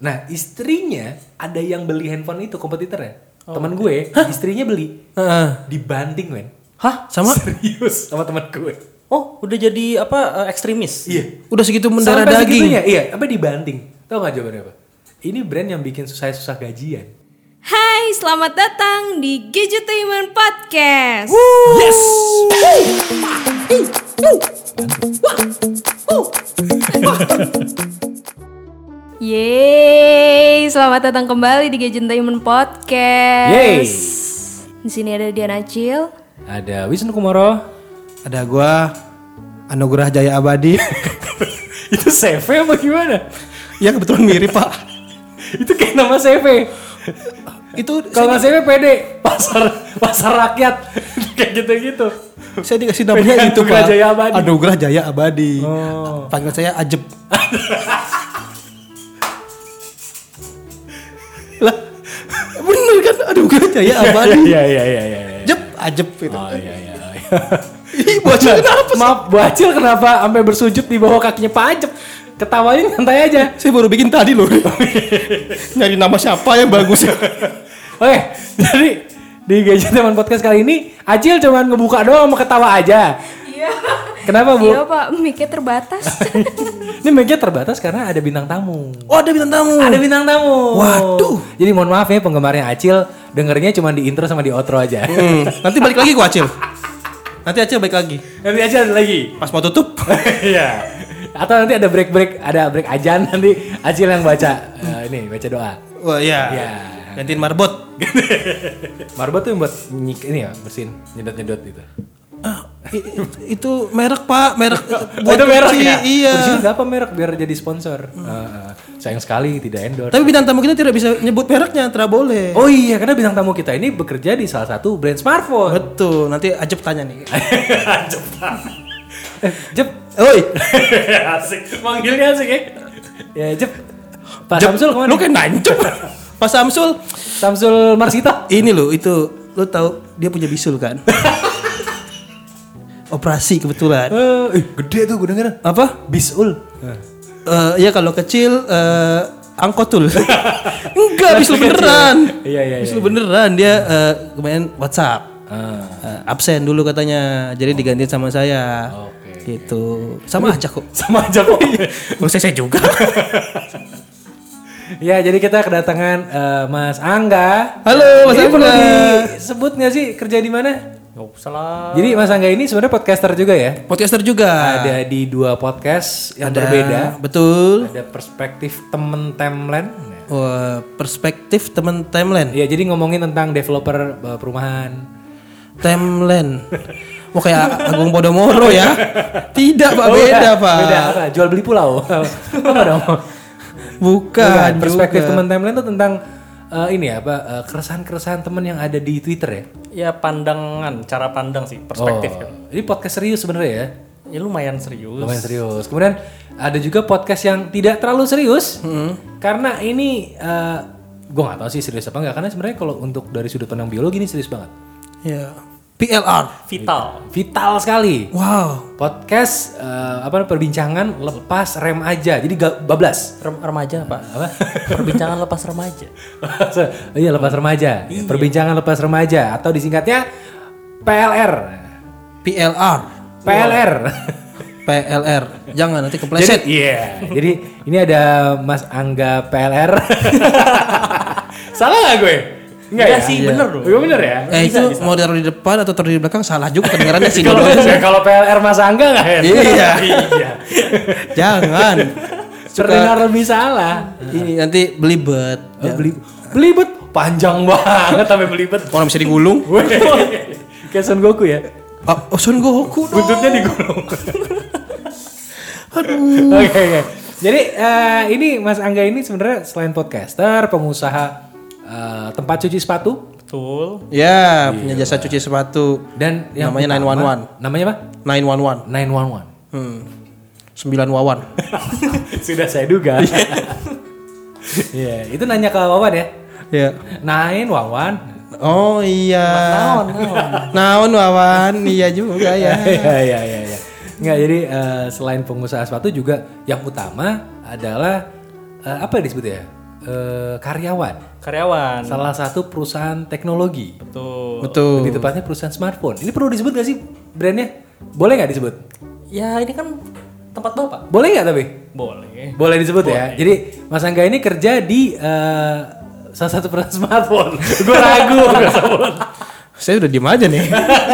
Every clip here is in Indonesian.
Nah istrinya ada yang beli handphone itu kompetitornya. Teman gue, istrinya beli Heeh. dibanting men. Hah? Sama? Serius sama teman gue. Oh, udah jadi apa eh, ekstremis? Iya. Udah segitu mendarah Sampai daging. segitunya, iya, apa dibanting? Tahu nggak jawabannya apa? Ini brand yang bikin susah susah gajian. Hai, selamat datang di Gadgetainment Podcast. Yes. Yeay, selamat datang kembali di Gadgetainment Podcast. Yeay. Di sini ada Diana Cil. Ada Wisnu Kumoro. Ada gua Anugerah Jaya Abadi. Itu CV apa gimana? ya kebetulan mirip pak. Itu kayak nama CV. Itu Kalau nggak CV PD, pasar pasar rakyat kayak gitu-gitu. saya dikasih namanya itu Anugerah pak. Jaya Abadi. Anugerah Jaya Abadi. Oh. Panggil saya Ajeb. Lah, bener kan Anugerah Jaya Abadi. Iya iya iya iya. iya. Jeb, Ajeb gitu. Oh iya iya. iya. Ih, bocah kenapa? Maaf, Bu Acil kenapa sampai bersujud di bawah kakinya Pak Ajep? Ketawanya nyantai aja. Saya baru bikin tadi loh. Nyari nama siapa yang bagus ya? Oke, jadi di Gadget Teman Podcast kali ini Acil cuman ngebuka doang mau ketawa aja. Iya. Kenapa Bu? Iya Pak, mic-nya terbatas. Ini mic terbatas karena ada bintang tamu. Oh ada bintang tamu. Ada bintang tamu. Waduh. Jadi mohon maaf ya penggemarnya Acil dengernya cuma di intro sama di outro aja. Hmm, nanti balik lagi gua Acil. Nanti Acil balik lagi. Nanti Acil ada lagi. Pas mau tutup. Iya. Atau nanti ada break-break, ada break ajan nanti Acil yang baca eh, ini baca doa. Wah iya. Iya. Gantiin marbot. Marbot tuh yang buat nyik ini ya bersin nyedot-nyedot gitu. Ah, i- i- itu merek pak, merek Oh, itu merek ya? Iya. Nggak apa merek biar jadi sponsor. Eh, sayang sekali tidak endorse. Tapi bintang tamu kita tidak bisa nyebut mereknya, tidak boleh. Oh iya, karena bintang tamu kita ini bekerja di salah satu brand smartphone. Betul. Nanti Ajep tanya nih. Eh, Jep. Oi, asik. Manggilnya asik ya. Ya, Jep. Pak Jep, Samsul ke mana? Lu kan nancep. Pak Samsul, Samsul Marsita. ini lo itu lu tahu dia punya bisul kan? Operasi kebetulan. Eh, ih, gede tuh gue denger. Apa? Bisul. Eh ya kalau kecil eh angkotul. Enggak, bisul beneran. Iya, iya, Bisul beneran dia eh, kemarin WhatsApp. Ah, Eh, absen dulu katanya, jadi diganti sama saya. Oke. Gitu. Sama aja kok. sama aja kok. Menurut saya, saya juga. ya, jadi kita kedatangan eh, Mas Angga. Halo, Mas Angga. disebut nggak sih kerja di mana? Gak usah lah. Jadi Mas Angga ini sebenarnya podcaster juga ya? Podcaster juga. Ada di dua podcast yang Ada, berbeda. Betul. Ada perspektif temen timeline. Wah, perspektif teman timeline. Ya, jadi ngomongin tentang developer eh, perumahan. Timeline. Wah kayak Agung Podomoro ya. Tidak Pak, Oh, beda ya. Pak. Beda apa? Jual beli pulau. apa dong? Bukan. Bukan. Perspektif juga. teman timeline itu tentang eh, ini ya apa eh, keresahan-keresahan teman yang ada di Twitter ya. Ya pandangan, cara pandang sih, perspektif Oh, kan. Ini podcast serius sebenarnya ya. Ya lumayan serius. Lumayan serius. Kemudian ada juga podcast yang tidak terlalu serius. Karena ini eh gue nggak tahu sih serius apa enggak karena sebenarnya kalau untuk dari sudut pandang biologi ini serius banget. Ya. PLR. Vital. Vital sekali. Wow. Podcast eh, apa perbincangan lepas rem aja. Jadi gak bablas. Rem- remaja apa? Apa? Perbincangan lepas remaja. iya lepas remaja. Perbincangan lepas remaja atau disingkatnya PLR. PLR. PLR. PLR. Jangan nanti kepleset. iya. Jadi ini ada Mas Angga PLR. Salah gak gue? Enggak ya? sih, bener loh. Iya bener ya? eh itu mau taruh di depan atau taruh di belakang salah juga kedengarannya sih. Kalau kalau PLR Mas Angga nggak ya? Iya. iya. Jangan. Terdengar lebih salah. Ini nanti belibet. Oh, beli belibet panjang banget sampai belibet. Orang bisa digulung. Kayak Son Goku ya. Ah, oh, Son Goku dong. Buntutnya digulung. Oke oke. Jadi eh, ini Mas Angga ini sebenarnya selain podcaster, pengusaha eh, tempat cuci sepatu Betul. Ya, punya jasa cuci sepatu. dan yang Namanya utama- 911. Namanya apa? 911. 911. Hmm. 9 wawan. Sudah saya duga. Iya, itu nanya ke Wawan ya. ya. Nain Wawan. Oh iya. Naon, naon. Naon wawan, iya juga ya. Iya iya iya iya. Nggak, jadi eh, selain pengusaha sepatu juga yang utama adalah eh, apa disebut ya? Eh, karyawan Karyawan. salah satu perusahaan teknologi. Betul. Betul. Lebih tepatnya perusahaan smartphone. Ini perlu disebut gak sih brandnya? Boleh nggak disebut? Ya ini kan tempat bapak. Boleh nggak tapi? Boleh. Boleh disebut ya. Jadi Mas Angga ini kerja di eh, salah satu perusahaan smartphone. Gue ragu. Saya udah diem aja nih.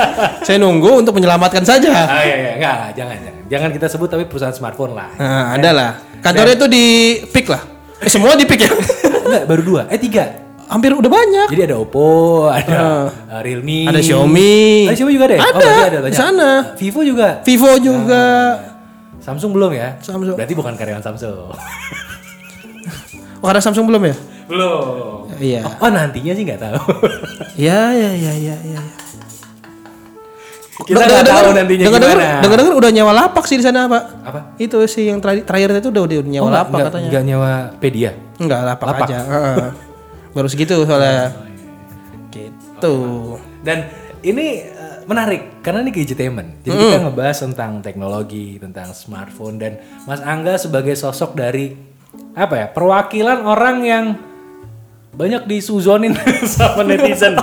saya nunggu untuk menyelamatkan saja. Ah iya iya enggak, enggak, jangan jangan. Jangan kita sebut tapi perusahaan smartphone lah. Nah, ada lah. Kantornya itu di Pik lah. Eh, semua di Pik ya. Enggak, baru dua. Eh tiga. Hampir udah banyak. Jadi ada Oppo, ada eh, Realme, Ada Xiaomi. Ada Xiaomi juga deh. Ada, oh, ada di banyak. sana. Vivo juga. Vivo juga. Samsung belum ya? Samsung. Berarti bukan karyawan Samsung. Oh, ada Samsung belum ya? belum. Iya. Oh, nantinya sih nggak tahu. Iya, iya, iya, iya, iya. Kita nggak tahu nantinya dengar, gimana. Dengar dengar udah nyewa lapak sih di sana, Pak. Apa? Itu sih yang terakhir, terakhir itu udah, udah nyewa Oh, lapak nggak- katanya. nggak nyewa Pedia. Enggak, lapak, Lapak. aja. Baru segitu soalnya. Gitu. Dan ini eh, menarik karena ini gadgetainment. Jadi kita ngebahas tentang teknologi, tentang smartphone dan Mas Angga sebagai sosok dari apa ya? Perwakilan orang yang banyak disuzonin sama netizen.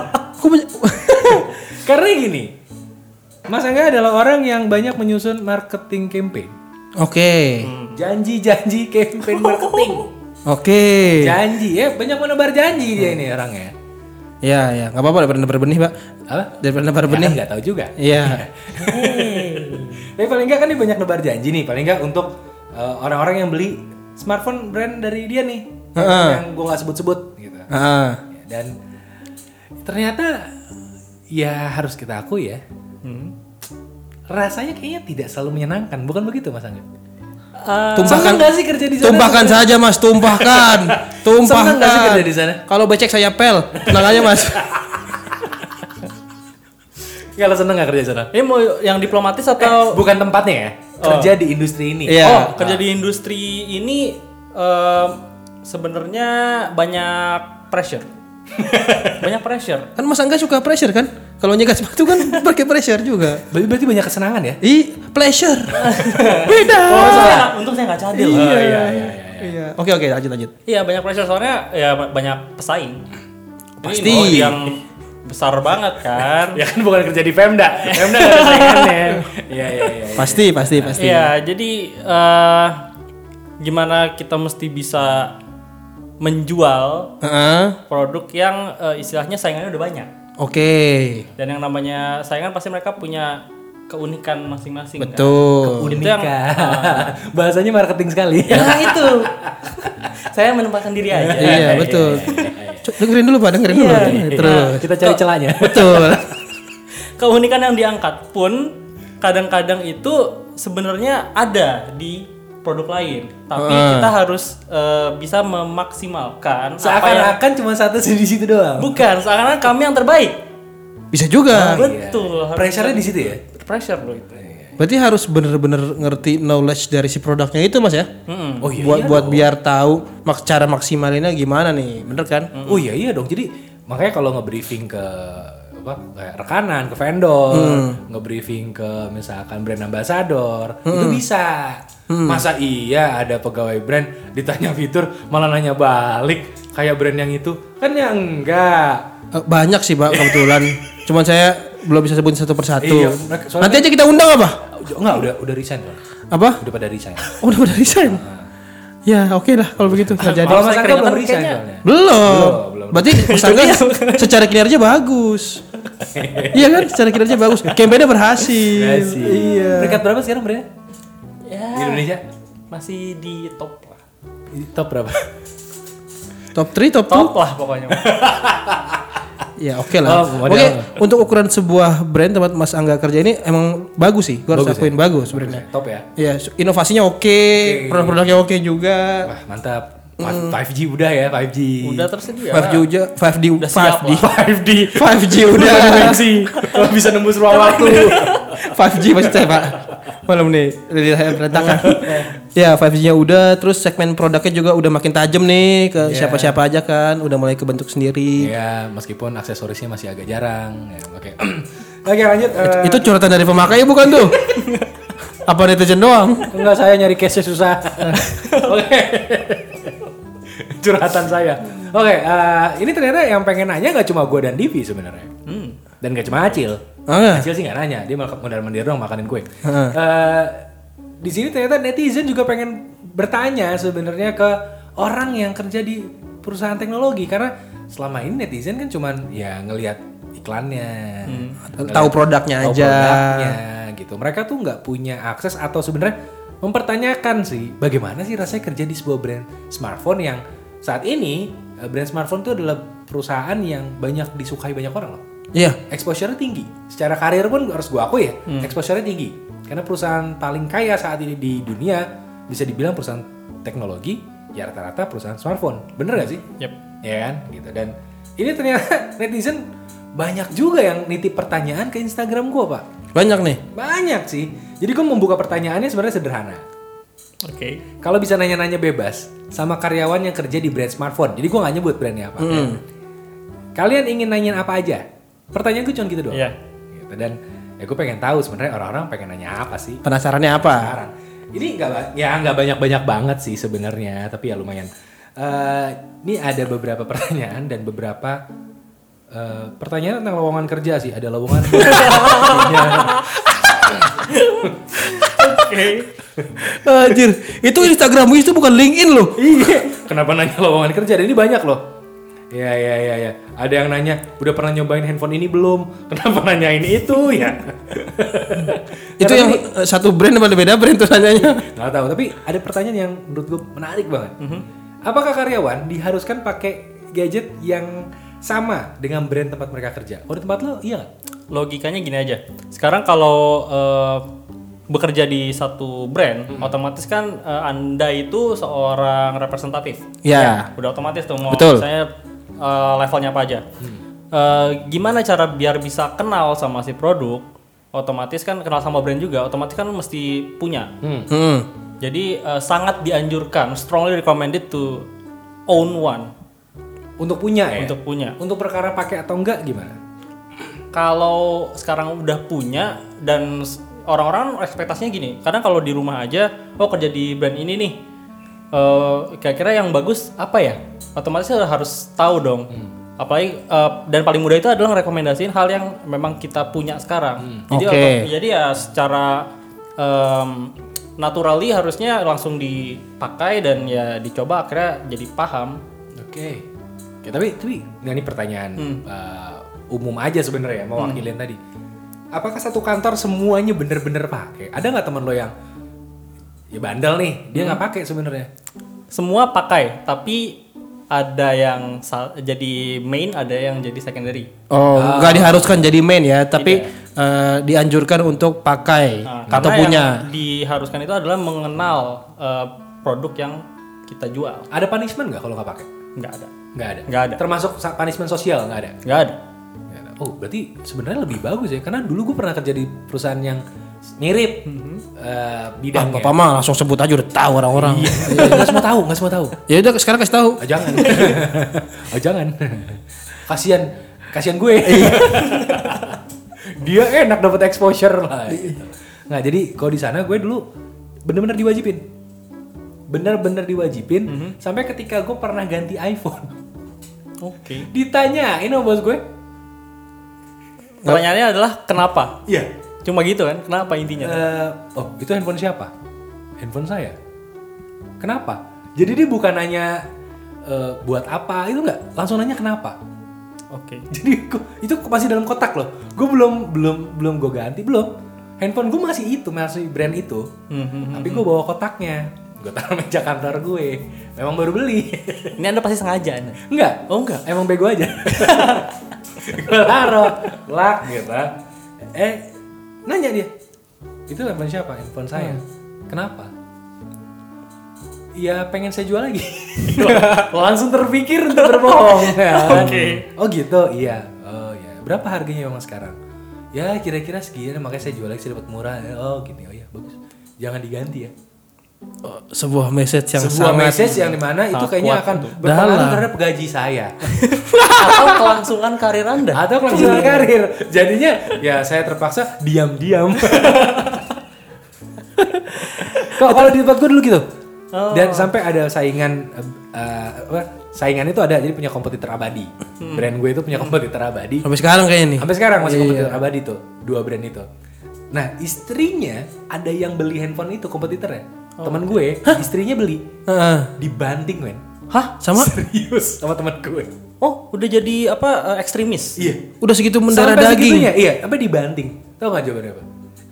Karena gini. Mas Angga adalah orang yang banyak menyusun marketing campaign. Oke. Janji-janji campaign marketing. Oke. Janji ya, banyak menebar janji dia ini orangnya. Ya, ya, nggak apa-apa daripada nebar benih, Pak. Apa? Daripada nebar Ya benih. nggak tahu juga. Iya. Tapi paling nggak kan dia banyak nebar janji nih. Paling nggak untuk uh, orang-orang yang beli smartphone brand dari dia nih, Heeh. yang gue nggak sebut-sebut gitu. Heeh. Ya, Dan ternyata ya harus kita akui ya, rasanya kayaknya tidak selalu menyenangkan. Bukan begitu Mas Angga? Tumpahkan Seneng nggak sih kerja di sana? Tumpahkan saja, Mas, tumpahkan. tumpahkan. Nggak sih kerja di sana? Kalau becek saya pel. Tenang aja, Mas. Kalau seneng nggak kerja di sana? Ini mau yang diplomatis atau Bukan tempatnya ya, kerja di industri ini. Iya. Oh, kerja di industri ini em, sebenarnya banyak pressure. banyak pressure. Kan Mas Angga suka pressure kan? Kalau nyegat sepatu kan pakai pressure juga. Berarti, berarti banyak kesenangan ya? Ih, pleasure. Beda. Oh, saya, untung saya nggak cadil. Iya, iya, iya, iya, iya. Oke, oke, lanjut lanjut. Iya banyak pressure soalnya ya ba- banyak pesaing. Pasti. Ini industri yang besar banget kan. Ya kan bukan kerja di Pemda. Pemda ada saingannya. Iya iya iya. Pasti, pasti, pasti. Iya jadi eh, gimana kita mesti bisa menjual Heeh. produk yang eh, istilahnya saingannya udah banyak. Oke. Dan yang namanya saingan pasti mereka punya keunikan masing-masing. kan. Betul. Itu yang Bahasanya marketing sekali. Nah itu. Saya menempatkan diri aja. Iya, betul. Cuk, dengerin dulu, Pak, dengerin dulu. Terus. Kita cari celahnya. Betul. Keunikan yang diangkat pun kadang-kadang itu sebenarnya ada di produk lain. Tapi kita harus eh, bisa memaksimalkan yang Seakan-akan cuma satu di situ doang. bukan seakan-akan kami yang terbaik. Bisa juga. Betul. harus Pressure-nya di situ ya. pressure loh itu. Berarti harus bener-bener ngerti knowledge dari si produknya itu, Mas ya? Mm-mm. Oh iya. buat buat biar tahu mak cara maksimalinnya gimana nih, bener kan? Oh iya iya dong. Jadi makanya kalau nge-briefing ke apa kayak rekanan, ke vendor, nge-briefing ke misalkan brand ambassador, itu bisa. Masa iya ada pegawai brand ditanya fitur malah nanya balik kayak brand yang itu? Kan ya enggak. Eh, Banyak sih pak kebetulan. Cuman saya belum bisa sebutin satu persatu. Iya, soalnya- Nanti aja kita undang apa? Enggak, udah udah resign kan. Apa? Udah pada resign. Oh, udah udah resign. Ya oke lah kalau begitu nggak jadi. Kalau Mas Angga belum resign. Belum. belum. Berarti Mas Angga secara kinerja bagus. iya kan? Secara kinerja bagus. Campaignnya berhasil. Iya. Peringkat berapa sekarang brandnya? Ya, Di Indonesia? masih di top lah. Di Top berapa? Top 3, top 2. Top lah pokoknya. Ya oke lah. Oh, oke, model. untuk ukuran sebuah brand tempat Mas Angga kerja ini emang bagus sih. Gue harus Bagus ya? akuin bagus brandnya. Top ya. Ya, inovasinya oke, produk-produknya oke juga. Wah, mantap. 5G udah ya, 5G. Udah tersedia. 5G udah, 5D, Udah siap 5D, 5D. 5G udah, dimensi. Kalau bisa nembus ruang waktu. 5G maksud saya pak. Malam nih, lihat saya berantakan. ya 5G-nya udah, terus segmen produknya juga udah makin tajam nih ke Iya. siapa-siapa aja kan, udah mulai kebentuk sendiri. ya, meskipun aksesorisnya masih agak jarang. Ya, Oke. Oke, lanjut. Eh, Itu curhatan dari pemakai bukan tuh? Apa netizen doang? enggak saya nyari case susah. Oke. Curhatan saya. Oke, eh, ini ternyata yang pengen nanya nggak cuma gue dan Divi sebenarnya. Hmm. Dan gak cuma Acil. Oh, iya? Acil sih nggak nanya, dia malah modal mandir dong makanin kue. Heeh. Eh, di sini ternyata netizen juga pengen bertanya sebenarnya ke orang yang kerja di perusahaan teknologi karena selama ini netizen kan cuman ya ngelihat iklannya, ngelihat- Tahu produknya tahu aja. produknya gitu. Mereka tuh nggak punya akses atau sebenarnya mempertanyakan sih bagaimana sih rasanya kerja di sebuah brand smartphone yang saat ini eh, brand smartphone itu adalah perusahaan yang banyak disukai banyak orang loh Iya. exposure tinggi. Secara karir pun harus gua akui ya, exposure tinggi. Karena perusahaan paling kaya saat ini di dunia bisa dibilang perusahaan teknologi, ya rata-rata perusahaan smartphone. Bener gak sih? Yep. Ya kan, gitu. Dan ini ternyata netizen banyak juga yang nitip pertanyaan ke Instagram gua, Pak. Banyak nih. Banyak sih. Jadi gua membuka pertanyaannya sebenarnya sederhana. Oke. Kalau bisa nanya-nanya bebas sama karyawan yang kerja di brand smartphone. Jadi gua nggak nyebut brandnya apa. ya. Kalian ingin nanyain apa aja? Pertanyaan gue cuma gitu doang. Iya. Gitu. Dan ya gue pengen tahu sebenarnya orang-orang pengen nanya apa sih Penasarannya apa? sekarang. Ini nggak ba- ya nggak banyak-banyak banget sih sebenarnya, tapi ya lumayan. Eh, ini ada beberapa pertanyaan dan beberapa eh, pertanyaan tentang lowongan kerja sih. Ada lowongan. Oke. Anjir, itu Instagrammu itu bukan LinkedIn loh. Iya. Kenapa nanya lowongan kerja? Dan ini banyak loh. Ya ya ya ya. Ada yang nanya, udah pernah nyobain handphone ini belum? Kenapa nanyain itu ya? Itu yang eh, satu brand apa beda brand tuh nanyanya? Nggak tahu. Tapi ada pertanyaan yang menurut gue menarik banget. Apakah karyawan diharuskan pakai gadget yang sama dengan brand tempat mereka kerja? Oh di tempat lo iya? Logikanya gini aja. Sekarang kalau eh, bekerja di satu brand, otomatis kan eh, Anda itu seorang representatif. Ya. Udah otomatis tuh mau Betul. saya eh, levelnya apa aja. Eh, gimana cara biar bisa kenal sama si produk? Otomatis kan kenal sama brand juga, otomatis kan mesti punya. Hmm. Jadi eh, sangat dianjurkan, strongly recommended to own one Untuk punya ya? untuk punya. Untuk perkara pakai atau enggak gimana? Kalau sekarang udah punya dan orang-orang ekspektasinya gini, kadang kalau di rumah aja, oh kerja di brand ini nih, eh, kira-kira yang bagus apa ya? Otomatis harus tahu dong. Apalagi eh, dan paling mudah itu adalah rekomendasiin hal yang memang kita punya sekarang. Jadi, Oke. oto- jadi ya secara em, naturally harusnya langsung dipakai dan ya dicoba akhirnya jadi paham. Oke. Oke, tapi tapi nah ini pertanyaan uh, umum aja sebenarnya mewakilin tadi. Apakah satu kantor semuanya bener-bener pakai? Ada nggak teman lo yang ya bandel nih, dia nggak pakai sebenarnya? Semua pakai, tapi ada yang jadi main, ada yang jadi secondary. Oh, nggak diharuskan jadi main ya, tapi eh, dianjurkan untuk pakai Nah, atau karena punya. yang diharuskan itu adalah mengenal eh, produk yang kita jual. Ada punishment nggak kalau nggak pakai? Nggak ada. Nggak ada. Nggak ada. Termasuk punishment sosial nggak ada. Nggak ada. Nggak. Oh, berarti sebenarnya lebih bagus ya, karena dulu gue pernah kerja di perusahaan yang mirip uh, Ah, bidangnya. bapak mah langsung sebut aja udah tahu orang-orang. Iya, nggak semua tahu, nggak semua tahu. Ya udah sekarang kasih tahu. Oh, jangan. oh, jangan. Kasihan, kasihan gue. Dia enak dapat exposure lah. gitu. Nah, jadi kalau di sana gue dulu bener-bener diwajibin. Bener-bener diwajibin sampai ketika gue pernah ganti iPhone. Oke. Ditanyain sama bos gue. Pertanyaannya adalah kenapa? Iya. Cuma gitu kan? Kenapa intinya? Eh, oh, itu handphone siapa? Handphone saya. Kenapa? Jadi dia bukan nanya eh, buat apa, itu enggak. Langsung nanya kenapa. Oke. Jadi gua- itu masih dalam kotak loh. Gue belum belum belum gue ganti belum. Handphone gue masih itu masih brand itu. Hmm, hmm, hmm. Tapi gue bawa kotaknya. Gue taruh meja kantor gue. Memang baru beli. Ini anda pasti sengaja anda. enggak. Oh enggak. Emang bego aja. gue taruh lak gitu. Eh nanya dia. Itu handphone siapa? Handphone saya. Kenapa? Ya pengen saya jual lagi. Langsung terpikir untuk berbohong. ya kan? Oke. Oh gitu, iya. Oh ya. Berapa harganya emang sekarang? Ya kira-kira sekian, makanya saya jual lagi saya dapat murah. Oh gini, oh ya bagus. Jangan diganti ya. Oh, sebuah message yang Sebuah sangat message yang di mana itu kayaknya akan berpengaruh terhadap gaji saya. Atau kelangsungan karir anda. atau kelangsungan karir. Jadinya ya saya terpaksa diam-diam. Kok kalau di tempat gue dulu gitu, Oh. Dan sampai ada saingan apa? Saingan itu ada jadi punya kompetitor abadi. Hmm. Brand gue itu punya kompetitor abadi. Sampai sekarang kayaknya nih. Sampai sekarang masih Iya. kompetitor abadi tuh, dua brand itu. Nah, istrinya ada yang beli handphone itu kompetitornya. Oh, Teman gue, istrinya beli Heeh. dibanting, men. Hah? sama Serius sama teman gue. Oh, udah jadi apa eh, ekstremis? Iya. udah segitu mendarah Sampai daging. segitunya, iya, sampai dibanting. Tahu nggak jawabannya apa?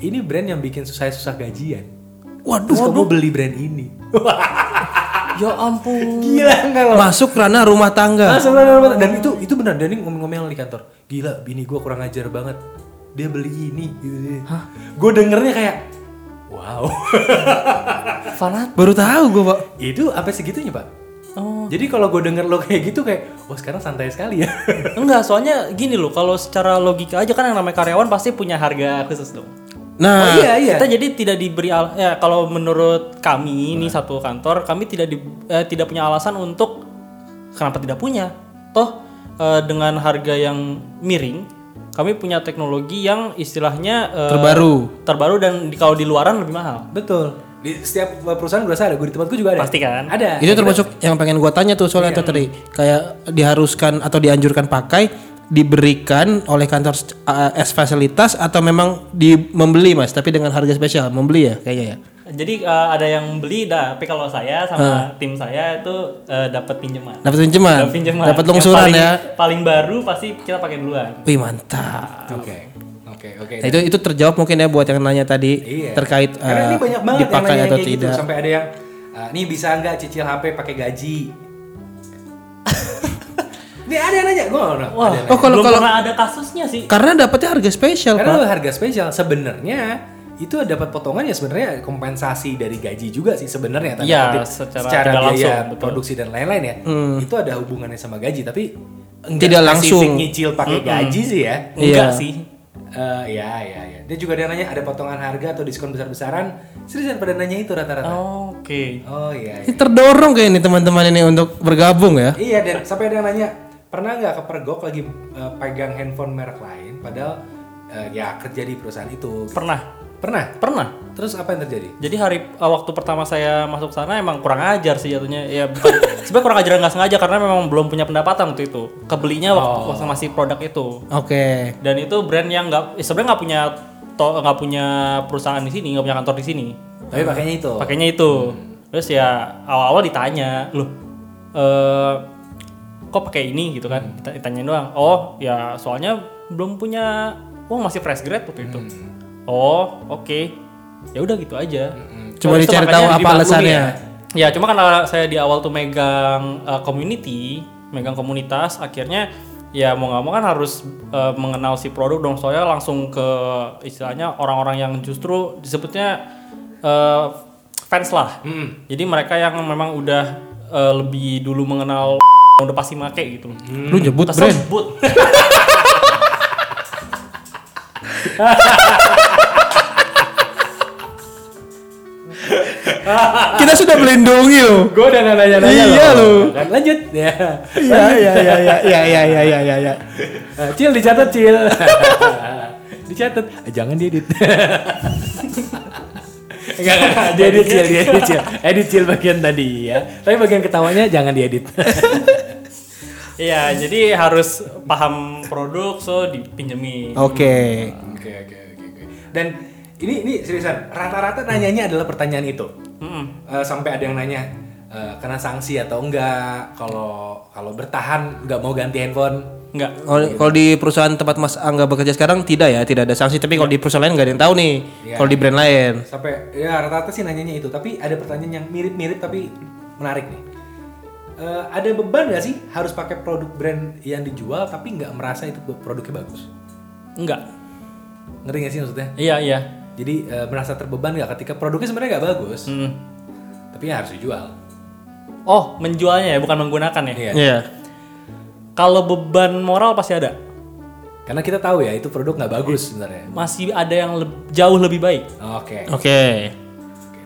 Ini brand yang bikin susah-susah gajian. Waduh, Terus kamu beli brand ini. Ya ampun. Gila enggak lo? masuk ranah rumah tangga. Langsung bener-bener. Dan itu itu benar Dani ngomel-ngomel di kantor. Gila, bini gue kurang ajar banget. Dia beli ini. Gitu. Hah? Gue dengernya kayak, wow. Fanat. Baru tahu gue pak. itu sampai segitunya pak. Oh. Jadi kalau gue denger lo kayak gitu kayak, oh sekarang santai sekali ya. Enggak, soalnya gini loh, kalau secara logika aja kan yang namanya karyawan pasti punya harga khusus dong. Nah, oh iya iya. Kita jadi tidak diberi al ya kalau menurut kami ini satu kantor, kami tidak di, eh, tidak punya alasan untuk kenapa tidak punya. Toh eh, dengan harga yang miring, kami punya teknologi yang istilahnya eh, Terbaru. terbaru dan di, kalau di luaran lebih mahal. Betul. Di setiap perusahaan gue rasa ada, gue di tempatku juga ada. Pasti kan? Ada. itu termasuk yang pengen gua tanya tuh soalnya itu tadi kayak diharuskan atau dianjurkan pakai diberikan oleh kantor uh, as fasilitas atau memang di membeli mas tapi dengan harga spesial membeli ya kayaknya ya Jadi eh, ada yang beli, dah. Tapi kalau saya sama tim saya itu eh, dapat pinjaman. dapat pinjaman Dapat pinjaman. dapat longsuran paling- ya Paling baru pasti kita pakai duluan. wih mantap Oke. Oke, oke. Nah, itu itu terjawab mungkin ya buat yang nanya tadi Iya. terkait Karena ini uh, banyak banget yang dipakai nanya atau kayak gitu. tidak Sampai ada yang, "Ah, nih bisa nggak cicil HP pakai gaji? Ini ada yang nanya, gue nggak. Wah, Ada Oh, kalau- belum kalau- pernah ada kasusnya sih. karena dapatnya harga spesial Karena pak harga spesial sebenarnya itu dapat potongan ya sebenarnya kompensasi dari gaji juga sih sebenarnya Iya, kutip. secara secara biaya langsung, betul. produksi dan lain-lain ya itu ada hubungannya sama gaji tapi enggak Tidak langsung. nyicil pakai gaji sih ya Enggak Iya. sih. Eh, ya ya ya dia juga ada nanya ada potongan harga atau diskon besar-besaran seriusan pada nanya itu rata-rata Oke. oh iya, iya. ini terdorong kayak ini teman-teman ini untuk bergabung ya Iya dan sampai ada yang nanya pernah nggak kepergok lagi eh, pegang handphone merek lain padahal eh, ya kerja di perusahaan itu Pernah. Pernah Pernah. terus apa yang terjadi Jadi hari uh, waktu pertama saya masuk sana emang kurang ajar sih jatuhnya. Ya sebenarnya kurang ajar nggak sengaja karena memang belum punya pendapatan waktu itu. Kebelinya waktu, Oh. waktu masih produk itu. oke Dan itu brand yang nggak eh, sebenarnya nggak punya nggak punya perusahaan di sini, nggak punya kantor di sini. tapi pakainya itu Pakainya itu. Terus ya awal-awal ditanya, "Loh, eh kok pakai ini?" gitu kan. Dita- Ditanyain doang. "Oh, ya soalnya belum punya uang masih fresh grade waktu itu." "Oh, oke." Ya udah gitu aja. Cuma Terus itu dicari tahu apa alasannya ya. Ya cuma karena saya di awal tuh megang uh, community, megang komunitas, akhirnya ya mau nggak mau kan harus uh, mengenal si produk dong. Soalnya langsung ke istilahnya orang-orang yang justru disebutnya uh, fans lah. Hmm. Jadi mereka yang memang udah uh, lebih dulu mengenal udah pasti make gitu. lu nyebut brand. kita sudah melindungi lo. Gue udah nanya-nanya Iya, loh. lu. Kan, lanjut. Ya. Iya iya iya iya iya iya iya iya iya. Eh, cil dicatat cil. Dicatat. Eh, jangan diedit. Enggak, enggak, diedit cil, diedit cil. Edit cil bagian tadi ya. Tapi bagian ketawanya jangan diedit. Iya, jadi harus paham produk so dipinjemi. Oke. Oke, oke, oke oke. Dan ini ini seriusan, rata-rata nanyanya adalah pertanyaan itu Mm-mm. Eh, Sampai ada yang nanya eh, Kena sanksi atau enggak Kalau kalau bertahan nggak mau ganti handphone Enggak. Kalau kalau di perusahaan tempat Mas Angga bekerja sekarang tidak ya, tidak ada sanksi. Tapi kalau di perusahaan lain nggak ada yang tahu nih. Iya. Kalau di brand lain. sampai ya rata-rata sih nanyanya itu tapi ada pertanyaan yang mirip-mirip tapi menarik nih Eh, ada beban nggak sih harus pakai produk brand yang dijual tapi nggak merasa itu produknya bagus Enggak. ngerti nggak sih maksudnya Iya, iya. Jadi eh, merasa terbeban nggak ketika produknya sebenarnya nggak bagus Mm. tapi ya harus dijual Oh, menjualnya ya, bukan menggunakan ya. Iya. Iya. Kalau beban moral pasti ada. karena kita tahu ya itu produk nggak bagus sebenarnya Masih ada yang leb- jauh lebih baik. oke Oke. Oke.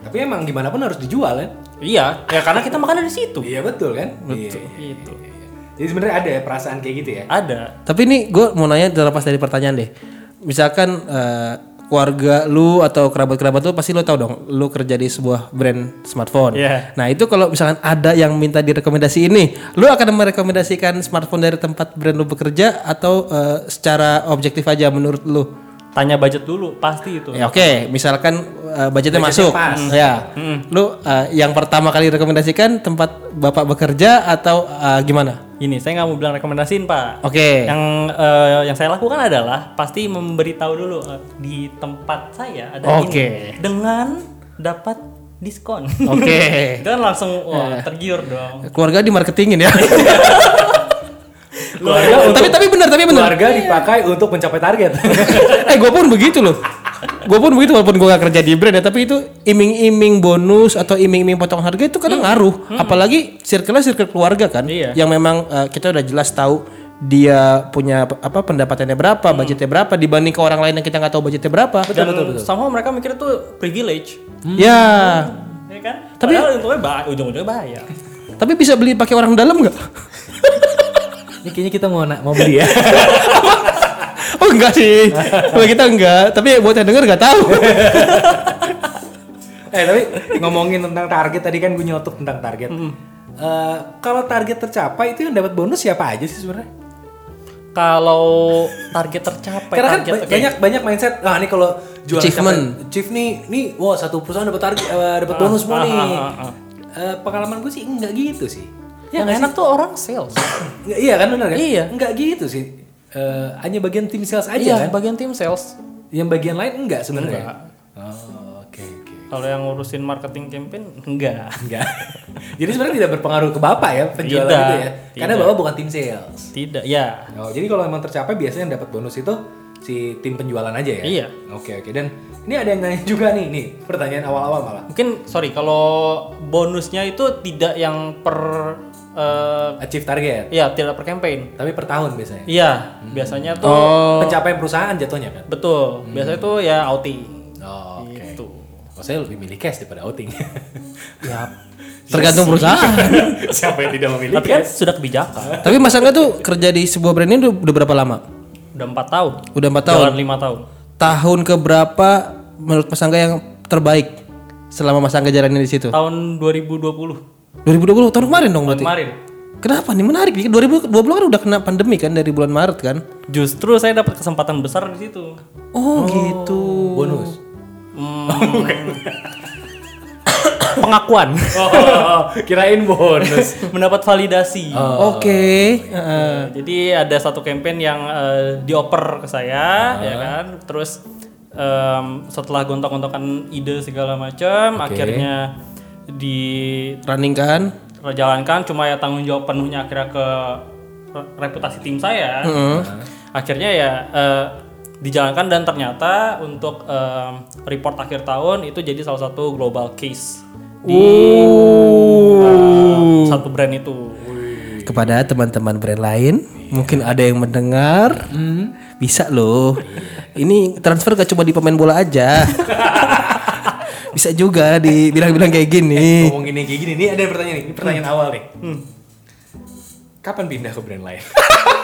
tapi emang gimana pun harus dijual kan Iya, ya karena kita makan dari situ. iya betul kan Betul. Iya, iya, Gitu. iya, iya. jadi sebenarnya ada ya perasaan kayak gitu ya Ada. Tapi ini gue mau nanya terlepas dari pertanyaan deh. Misalkan eh, keluarga lu atau kerabat-kerabat lu pasti lu tahu dong lu kerja di sebuah brand smartphone. Iya. Nah, itu kalau misalkan ada yang minta direkomendasi ini, lu akan merekomendasikan smartphone dari tempat brand lu bekerja atau eh, secara objektif aja menurut lu? Tanya budget dulu, pasti itu. Ya oke, misalkan uh, budgetnya Budgetnya masuk, pas. ya, lu uh, yang pertama kali rekomendasikan tempat bapak bekerja atau uh, gimana? Ini saya nggak mau bilang rekomendasiin pak. Oke, Yang eh, yang saya lakukan adalah pasti memberitahu dulu eh, di tempat saya ada Oke. ini dengan dapat diskon. oke. Itu kan langsung wah, tergiur dong. Keluarga di marketingin ya. Keluarga untuk tapi tapi benar, tapi benar. keluarga dipakai untuk mencapai target. eh, gue pun begitu loh. Gue pun begitu walaupun gue gak kerja di brand ya, tapi itu iming-iming bonus atau iming-iming potong harga itu kadang ngaruh. Apalagi circle circle keluarga kan, Iya. yang memang uh, kita udah jelas tahu dia punya apa pendapatannya berapa, budgetnya berapa dibanding ke orang lain yang kita nggak tahu budgetnya berapa. Dan somehow mereka mikir itu privilege. Ya, Ya kan? Tapi- Tapi untungnya ba- ujung-ujungnya bahaya. tapi bisa beli pakai orang dalam nggak? Ini kayaknya kita mau mau beli ya. Oh enggak sih, kalau kita enggak. Tapi buat yang denger nggak tahu. eh tapi ngomongin tentang target tadi kan gue nyotok tentang target. Eh, kalau target tercapai itu yang dapat bonus siapa aja sih sebenarnya? Kalau target tercapai, Karena kan target, oke. banyak banyak mindset. Ah ini kalau jual Achievement. chief nih, nih, wah satu perusahaan dapat target, eh, dapat bonus ah, nih. Eh, pengalaman gue sih enggak gitu sih. Yang enak tuh orang sales. Nggak- iya kan benar kan? Iya. Enggak gitu sih. Eh, hanya bagian tim sales aja Iya, kan. bagian tim sales. Yang bagian lain enggak sebenarnya. Enggak. Oh, oke oke. Kalau yang ngurusin marketing campaign enggak. Enggak. Jadi sebenarnya tidak berpengaruh ke Bapak ya penjualan Tidak, itu ya. Karena tidak. Bapak bukan tim sales. Tidak, ya. Oh, jadi kalau emang tercapai biasanya yang dapat bonus itu si tim penjualan aja ya? Iya. Oke oke. Dan ini ada yang nanya juga nih, nih pertanyaan awal-awal malah. Mungkin sorry kalau bonusnya itu tidak yang per eh, Achieve target, ya tidak per campaign. tapi per tahun biasanya. Iya, biasanya tuh Oh, Pencapaian perusahaan jatuhnya kan? betul. Biasanya tuh ya outing. Oh, oke. Gitu. Oh, saya lebih milih cash daripada outing. Ya. tergantung perusahaan. Siapa yang tidak memilih Tapi kan sudah kebijakan. Tapi Mas Angga tuh kerja di sebuah brand ini udah, udah berapa lama? Udah empat tahun. Udah empat tahun. Jalan lima tahun. Tahun ke berapa menurut Mas Angga yang terbaik selama Mas Angga jalanin di situ? Tahun 2020 2020 tahun kemarin dong berarti. kemarin. Kenapa nih menarik nih? 2020 kan udah kena pandemi kan dari bulan Maret kan? Justru saya dapat kesempatan besar di situ. Oh, gitu. bonus. Pengakuan. Oh, kirain bonus. Mendapat validasi. Oke. Heeh. Jadi ada satu campaign yang eh, dioper ke saya, ya kan. Terus em, setelah gontok-gontokan ide segala macam, akhirnya Running kan? dijalankan. Cuma ya tanggung jawab penuhnya akhirnya ke re- reputasi tim saya. Akhirnya ya eh, dijalankan dan ternyata untuk em, report akhir tahun itu jadi salah satu global case di eh, satu brand itu. Kepada teman-teman brand lain, mungkin ada yang mendengar, bisa loh. Ini transfer gak cuma di pemain bola aja. bisa juga dibilang-bilang kayak gini. Ngomongin yang kayak gini, nih ada pertanyaan nih, ini pertanyaan awal nih. Kapan pindah ke brand lain?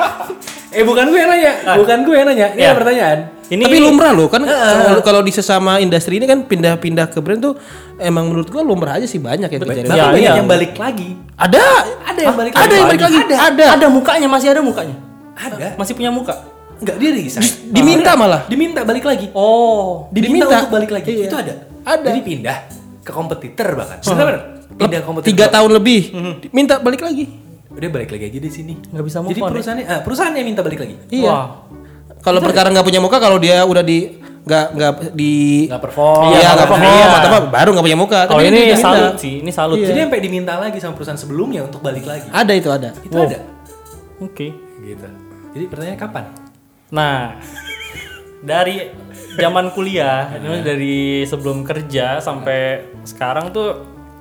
eh bukan gue yang nanya, bukan gue yang nanya. Ini Ya. ada pertanyaan. Ini Tapi lumrah loh kan kalau kalau di sesama industri ini kan pindah-pindah ke brand tuh emang menurut gua lumrah aja sih banyak yang terjadi. Ya, banyak iya. yang balik lagi. Ada, Ada yang balik ada yang balik lagi, ada. Ada mukanya, masih ada mukanya. Ada. Masih punya muka. Enggak dia resign. Diminta malah. Diminta balik lagi. Oh, Diminta, Diminta. untuk balik lagi. Iya. Itu ada. Ada. Jadi pindah ke kompetitor bahkan. Sebenarnya. Pindah ke kompetitor. Tiga tahun lebih, minta balik lagi. Udah balik lagi aja di sini. nggak bisa move Jadi on. ya? perusahaannya, ah, perusahaannya minta balik lagi. Iya. Wah. Kalau perkara nggak punya muka, kalau dia udah di nggak nggak di Nggak perform. iya nggak perform perform. atau apa baru nggak punya muka. Kalau Tapi ini minta. salut sih, ini salut. Jadi sampai diminta lagi sama perusahaan sebelumnya untuk balik lagi. Ada itu ada. Itu ada. Oke. Gitu. Jadi pertanyaannya kapan? Nah, dari zaman kuliah, ini dari sebelum kerja sampai sekarang tuh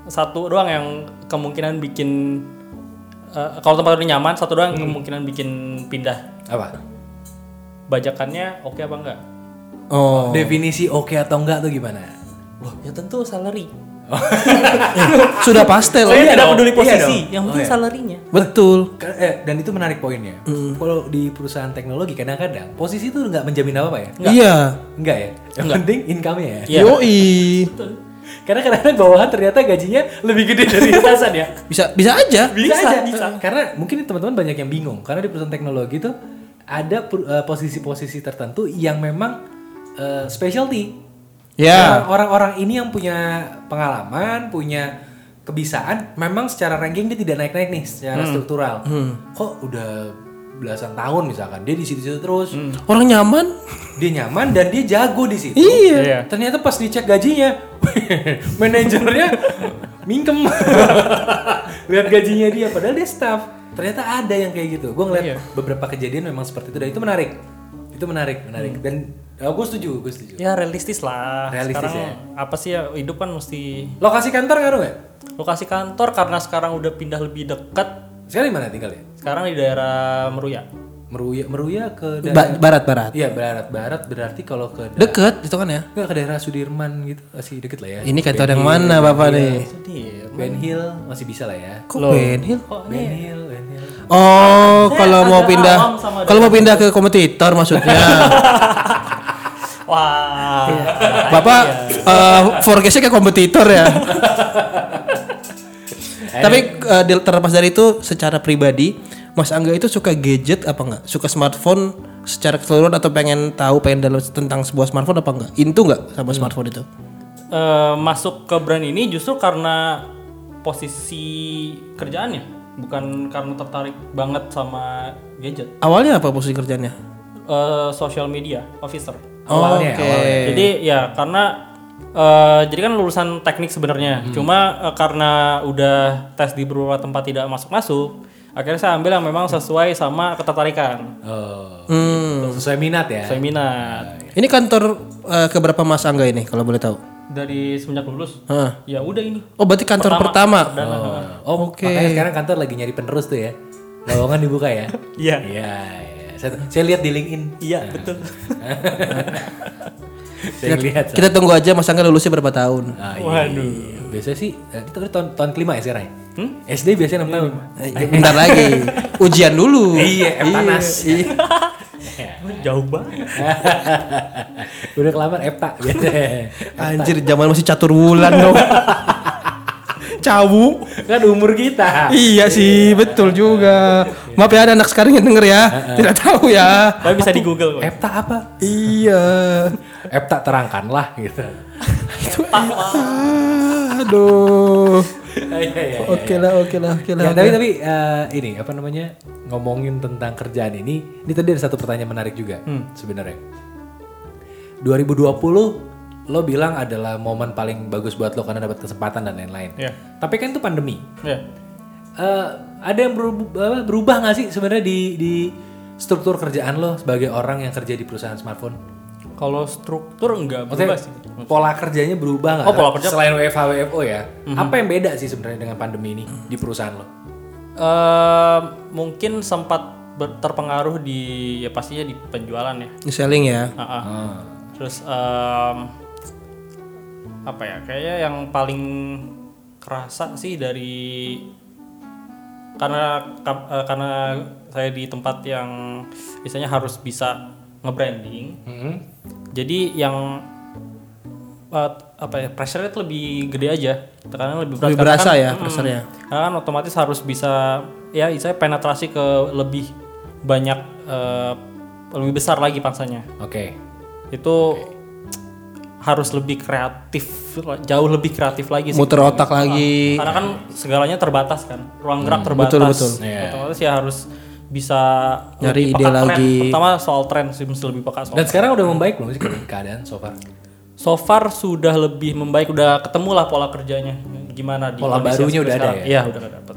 satu doang yang kemungkinan bikin eh, kalau tempat udah nyaman, satu doang yang kemungkinan bikin pindah. Apa? Bajakannya oke apa enggak? Oh. Definisi oke atau enggak tuh gimana? Loh, ya tentu salary. Sudah pastel. Saya iya tidak dong, peduli iya posisi, dong. yang Oh, penting iya. salarinya. Betul. Eh, dan itu menarik poinnya. Kalau di perusahaan teknologi kadang-kadang posisi itu nggak menjamin apa-apa ya? Iya. Enggak ya? Yang penting income-nya ya. Iya. Yoi. Karena kadang-kadang bawahan ternyata gajinya lebih gede dari atasan ya. Bisa bisa aja. Bisa, Bisa, aja. bisa. Karena mungkin teman-teman banyak yang bingung. Karena di perusahaan teknologi itu ada eh, posisi-posisi tertentu yang memang eh, specialty. Ya. Orang- Orang-orang ini yang punya pengalaman, punya kebisaan, memang secara ranking dia tidak naik-naik nih secara struktural. Kok udah belasan tahun misalkan dia di situ-situ terus, Orang nyaman. dia nyaman dan dia jago di situ. Iya. Iya. Ternyata pas dicek gajinya, manajernya mingkem. Lihat gajinya dia, padahal dia staff. Ternyata ada yang kayak gitu. Gue ngeliat Iya. beberapa kejadian memang seperti itu dan itu menarik. Itu menarik, menarik. Dan gue setuju, gue setuju. Ya realistis lah. Realistis sekarang ya. apa sih ya hidup kan mesti Lokasi kantor ngaruh nggak? lokasi kantor karena sekarang udah pindah lebih dekat. Sekarang di mana tinggal ya? Sekarang di daerah Meruya. Meruya, Meruya ke Ba- daerah. barat barat. Iya barat barat berarti kalau ke daerah, Deket itu kan ya. Nggak, ke daerah Sudirman gitu masih deket lah ya. Ini kantor yang mana bapak nih? Sedih. Ben Hill masih bisa lah ya. Kok Ben Hill? Kok Ben Hill, Ben Hill. Oh, kalau mau pindah, kalau mau pindah ke kompetitor maksudnya. Wah. Bapak eh forecastnya kayak kompetitor ya. Tapi di- terlepas dari itu, secara pribadi, Mas Angga itu suka gadget apa enggak? Suka smartphone secara keseluruhan atau pengen tahu, pengen dalam tentang sebuah smartphone apa enggak? Intu enggak sama smartphone itu? Eh, masuk ke brand ini justru karena posisi kerjaannya, bukan karena tertarik banget sama gadget. Awalnya apa posisi kerjanya? Eh, social media officer. Awalnya, Oke. awalnya. Jadi ya karena eh, jadi kan lulusan teknik sebenarnya. Cuma eh, karena udah tes di beberapa tempat tidak masuk-masuk, akhirnya saya ambil yang memang sesuai sama ketertarikan. Oh, Hmm. sesuai minat ya. Saya minat. Ini kantor eh, keberapa Mas Angga ini kalau boleh tahu? Dari semenjak lulus, Hah. ya udah ini. Oh, berarti kantor pertama. Perdana. Oh, Oke. makanya sekarang kantor lagi nyari penerus tuh ya. Lowongan dibuka ya. Iya. Iya, iya. Saya, saya lihat di LinkedIn. Iya, betul. Saya lihat. Kita tunggu aja Mas Angga lulusnya berapa tahun. Ah, iya. Waduh. Biasanya sih, eh, itu udah tahun, tahun kelima ya sekarang ya? Hmm? SD biasanya 6 tahun. Eh, Bentar lagi. Ujian dulu. Iya, Eptanas. Iya. Jauh banget. Udah kelamar Epta biasanya. Anjir, zaman masih catur wulan dong. Cawu. kan umur kita. Iya sih, betul juga. Maaf ya ada anak sekarang yang denger ya. Tidak tahu ya. Tapi bisa di Google kok. Epta apa? Iya. Epta terangkanlah gitu. Aduh. Iya, iya, iya. Oke lah, oke lah, oke lah. Ya, tapi tapi eh, ini apa namanya ngomongin tentang kerjaan ini, ini tadi ada satu pertanyaan menarik juga sebenarnya. 2020 lo bilang adalah momen paling bagus buat lo karena dapat kesempatan dan lain-lain. Iya. Tapi kan itu pandemi. Ya. Eh, ada yang berubah, berubah nggak sih sebenarnya di di struktur kerjaan lo sebagai orang yang kerja di perusahaan smartphone? Kalau struktur enggak Maksudnya berubah sih. pola kerjanya berubah nggak? Oh, pola kerja- Selain WFH WFO ya, apa yang beda sih sebenarnya dengan pandemi ini di perusahaan lo? Eh, mungkin sempat ber- terpengaruh di ya pastinya di penjualan ya. Ini selling ya. Ah, ah. Terus em, apa ya? Kayaknya yang paling kerasa sih dari karena eh, karena saya di tempat yang biasanya harus bisa nge-branding. Hmm. Jadi yang eh, apa ya pressure itu lebih gede aja tekanan lebih berat Lebih Karena berasa kan, ya mm, pressure-nya. karena kan otomatis harus bisa ya saya penetrasi ke lebih banyak eh, lebih besar lagi pangsanya Oke. itu harus lebih kreatif jauh lebih kreatif lagi sih Muter otak lagi. karena kan segalanya terbatas kan ruang gerak terbatas betul, betul. Iya. otomatis ya harus bisa Nyari ide tren. lagi. pertama soal tren sih mesti lebih peka soal Dan sekarang udah membaik belum sih keadaan so far? So far sudah lebih membaik, udah ketemu lah pola kerjanya gimana di Pola barunya udah ada sekarang. ya? Iya udah dapet.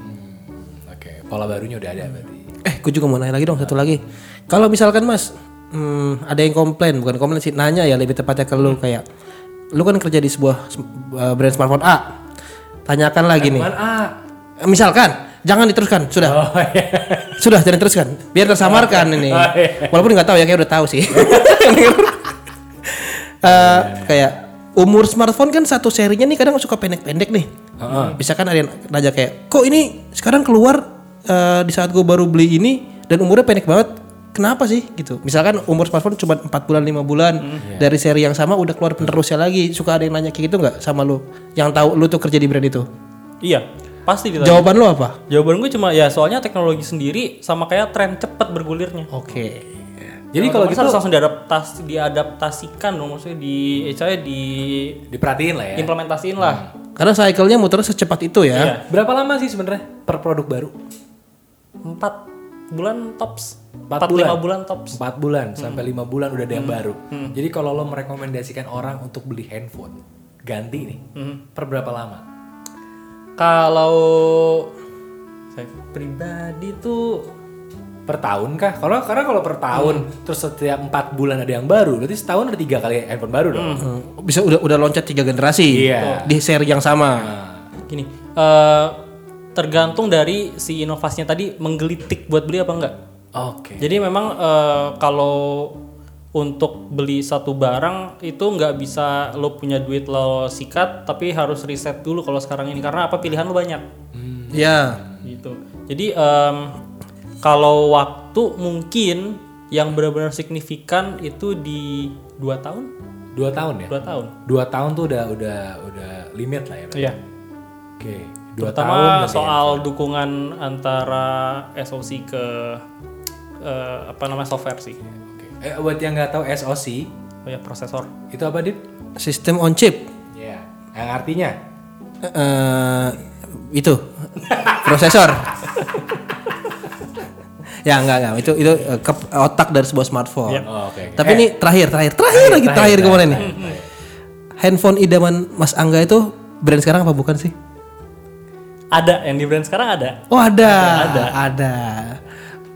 Oke, pola barunya udah ada berarti. Eh, gue juga mau nanya lagi dong satu lagi. Kalau misalkan Mas, hmm, ada yang komplain, bukan komplain sih, nanya ya lebih tepatnya ke lu kayak, lu kan kerja di sebuah uh, brand smartphone A, tanyakan lagi nih. Eh, Misalkan, jangan diteruskan, sudah, oh iya. sudah jangan diteruskan, biar tersamarkan ini. Walaupun nggak tahu ya, kayak udah tahu sih. Eh, kayak umur smartphone kan satu serinya nih kadang suka pendek-pendek nih. Heeh. Misalkan ada yang nanya kayak, kok ini sekarang keluar eh, di saat gue baru beli ini dan umurnya pendek banget. Kenapa sih gitu? Misalkan umur smartphone cuma 4 bulan 5 bulan dari seri yang sama udah keluar penerusnya lagi. Suka ada yang nanya kayak gitu nggak sama lu? Yang tahu lu tuh kerja di brand itu? Iya, pasti ditanya. Jawaban lu apa? Jawaban gue cuma ya soalnya teknologi sendiri sama kayak tren cepet bergulirnya. Oke. Jadi kalau gitu harus langsung diadaptasi, diadaptasikan dong maksudnya di eh, saya di diperhatiin lah ya. implementasiin lah. Karena cycle-nya muter secepat itu ya. Iya. Berapa lama sih sebenarnya per produk baru? Empat bulan tops. Empat Empat bulan. lima bulan tops. 4 bulan sampai lima bulan udah ada yang baru. Jadi kalau lo merekomendasikan orang untuk beli handphone ganti nih, per berapa lama? Kalau saya pribadi tuh Per tahun kah? Kalau karena kalau per tahun terus setiap empat bulan ada yang baru, berarti setahun ada tiga kali handphone baru dong. Hmm, Bisa udah udah loncat tiga generasi Iya. di seri yang sama. gini, eh, tergantung dari si inovasinya tadi menggelitik buat beli apa enggak. Oke. Jadi memang eh, kalau untuk beli satu barang itu nggak bisa lo punya duit lo sikat, tapi harus riset dulu kalau sekarang ini karena apa pilihan lo banyak Ya. gitu. Jadi em, kalau waktu mungkin yang benar-benar signifikan itu di dua tahun, Dua tahun ya? dua tahun. Dua tahun tuh udah udah udah limit lah ya. berarti? Iya. Oke. Dua Terutama ganti soal dukungan antara SoC ke eh, apa namanya software sih. Oke. Eh buat yang nggak tahu SoC Oh ya prosesor. itu apa dit? Sistem on chip. Ya. Yang artinya? Eh, itu prosesor. ya enggak enggak itu itu eh, ke- otak dari sebuah smartphone. Oh, Oke. Tapi ini terakhir terakhir terakhir lagi terakhir kemarin nih. Handphone idaman Mas Angga itu brand sekarang apa bukan sih? Ada yang di brand sekarang ada. Oh ada ada ada.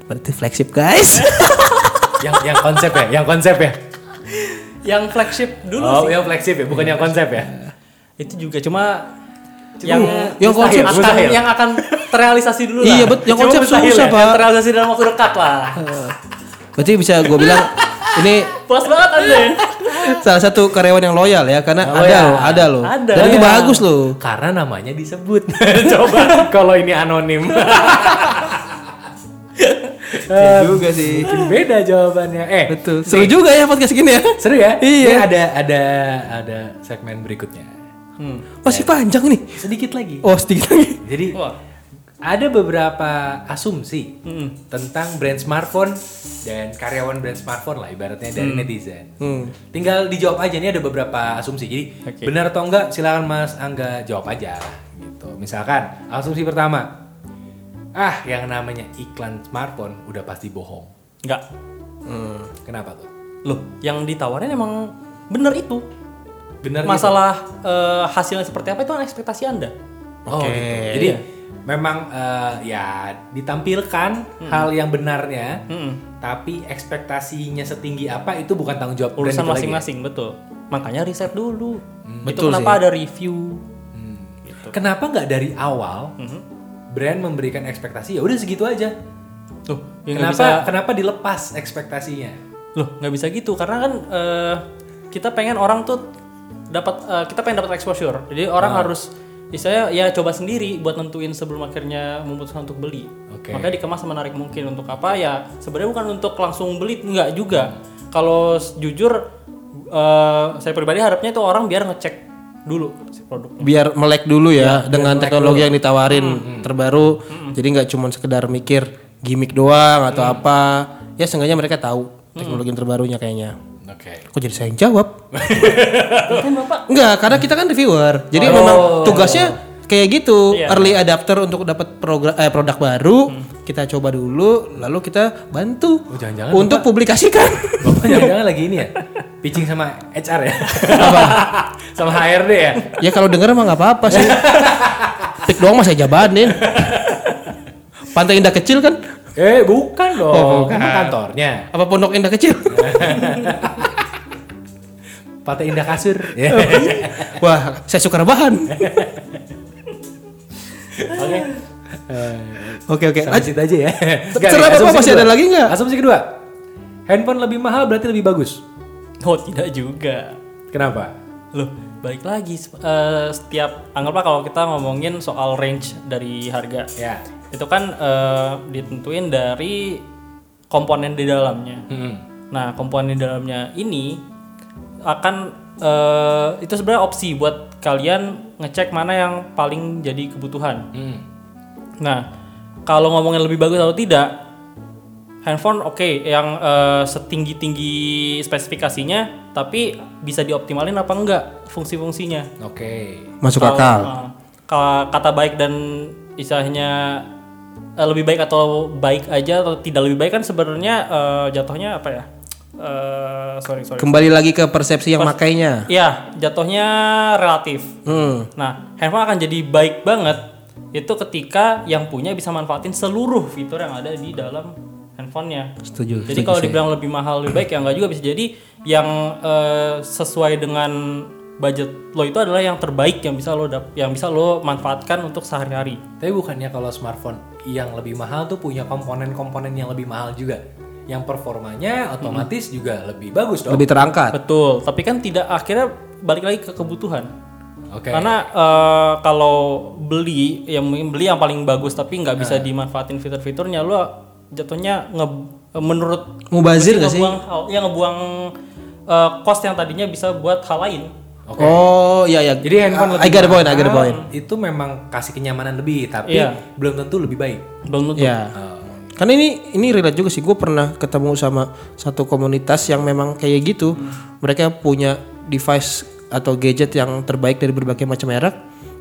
Berarti flagship guys. yang yang konsep ya, yang konsep ya. Yang flagship dulu Oh, sih. yang flagship ya, bukan yang konsep ya. Itu juga cuma yang yang konsep akan, mustahil. yang akan terrealisasi dulu lah. Iya, bet- yang konsep susah, ya, Pak. Yang terrealisasi dalam waktu dekat lah. Berarti bisa gue bilang ini Puas banget anda ya. salah satu karyawan yang loyal ya karena Oh, ada ya. loh, ada loh. Ada. Dan itu Iya. bagus loh. Karena namanya disebut. Coba kalau ini anonim. Iya juga sih. Mungkin beda jawabannya. Eh, Betul. Seru juga ya podcast gini ya. seru ya? Iya. Ini ada ada ada segmen berikutnya. Masih panjang nih. Sedikit lagi. Oh sedikit lagi. Jadi Wah. ada beberapa asumsi tentang brand smartphone dan karyawan brand smartphone lah ibaratnya dari netizen. Hmm. Tinggal dijawab aja nih ada beberapa asumsi. Jadi Oke. benar atau enggak silakan Mas Angga jawab aja gitu. Misalkan asumsi pertama. Ah, yang namanya iklan smartphone udah pasti bohong. Enggak. Kenapa tuh? Loh, yang ditawarin emang bener itu. Benar gitu? Masalah eh, hasilnya seperti apa itu kan ekspektasi Anda. Oh, Oke. gitu. Jadi memang eh, ya ditampilkan hal yang benarnya, Mm-mm. tapi ekspektasinya setinggi apa itu bukan tanggung jawab Urusan itu ya? masing-masing, betul. Makanya riset dulu. itu Betul kenapa sih. ada review. Hmm. Gitu. Kenapa nggak dari awal Mhm. Brand memberikan ekspektasi ya udah segitu aja? Loh, ya kenapa bisa kenapa dilepas ekspektasinya? loh nggak bisa gitu karena kan eh, kita pengen orang tuh dapat eh, kita pengen dapat exposure jadi orang Ah. harus istilahnya ya coba sendiri buat nentuin sebelum akhirnya memutuskan untuk beli Oke. makanya dikemas semenarik mungkin untuk apa ya sebenarnya bukan untuk langsung beli nggak juga kalau jujur eh, saya pribadi harapnya itu orang biar ngecek dulu produknya Biar melek dulu ya dengan teknologi yang ditawarin terbaru. Jadi nggak cuma sekedar mikir gimmick doang atau apa. Ya seenggaknya mereka tahu teknologi yang terbarunya kayaknya. Oke. Kok jadi saya yang jawab? bapak Enggak, karena kita kan reviewer. Jadi memang tugasnya kayak gitu, Iya. early adapter untuk dapat program eh, produk baru, kita coba dulu, lalu kita bantu Oh, jangan-jangan untuk publikasikan. Bapak jangan-jangan lagi ini ya? Pitching sama HR ya? sama HRD ya? ya kalau denger emang nggak apa-apa sih. Pik doang mah saya jabanin. Pantai Indah kecil kan? Eh, bukan dong. Oh, bukan. Emang kantornya. Apa Pondok Indah kecil? Pantai Indah Kasur. Wah, saya suka rebahan. Oke. Oke oke. Situ aja ya. Bapak, asumsi masih kedua. ada lagi nggak? Asumsi kedua. Handphone lebih mahal berarti lebih bagus. oh tidak juga Kenapa? loh balik lagi eh, setiap anggaplah kalau kita ngomongin soal range dari harga Ya. itu kan eh, ditentuin dari komponen di dalamnya Hmm. nah komponen di dalamnya ini akan eh, itu sebenarnya opsi buat kalian ngecek mana yang paling jadi kebutuhan Hmm. Nah, kalau ngomongin lebih bagus atau tidak, handphone oke yang eh, setinggi-tinggi spesifikasinya, tapi bisa dioptimalin apa enggak fungsi-fungsinya. Oke. Masuk Kalau, akal. ka- kata baik dan istilahnya lebih baik atau baik aja atau tidak lebih baik kan sebenarnya eh, jatuhnya apa ya? Eh, sorry sorry. Kembali lagi ke persepsi yang makainya. Iya, jatuhnya relatif. Hmm. Nah, handphone akan jadi baik banget itu ketika yang punya bisa manfaatin seluruh fitur yang ada di dalam handphonenya. Setuju. Jadi kalau dibilang lebih mahal lebih baik ya nggak juga bisa jadi yang eh, sesuai dengan budget lo itu adalah yang terbaik yang bisa lo dap- yang bisa lo manfaatkan untuk sehari-hari. Tapi bukannya kalau smartphone yang lebih mahal tuh punya komponen-komponen yang lebih mahal juga. Yang performanya otomatis juga lebih bagus dong. Lebih terangkat. Betul, tapi kan tidak akhirnya balik lagi ke kebutuhan. Oke. Karena eh, kalau beli yang beli yang paling bagus tapi nggak bisa dimanfaatin fitur-fiturnya lo jatuhnya nge menurut Mubazir gue gak sih? ngebuang hal- ya ngebuang eh, cost yang tadinya bisa buat hal lain. Oke. Oh iya iya. Jadi handphone I got the point, I the mahal, point. Itu memang kasih kenyamanan lebih, tapi Iya. belum tentu lebih baik. Belum tentu. Ya. Karena ini ini relate juga sih. Gue pernah ketemu sama satu komunitas yang memang kayak gitu. Mereka punya device atau gadget yang terbaik dari berbagai macam merek,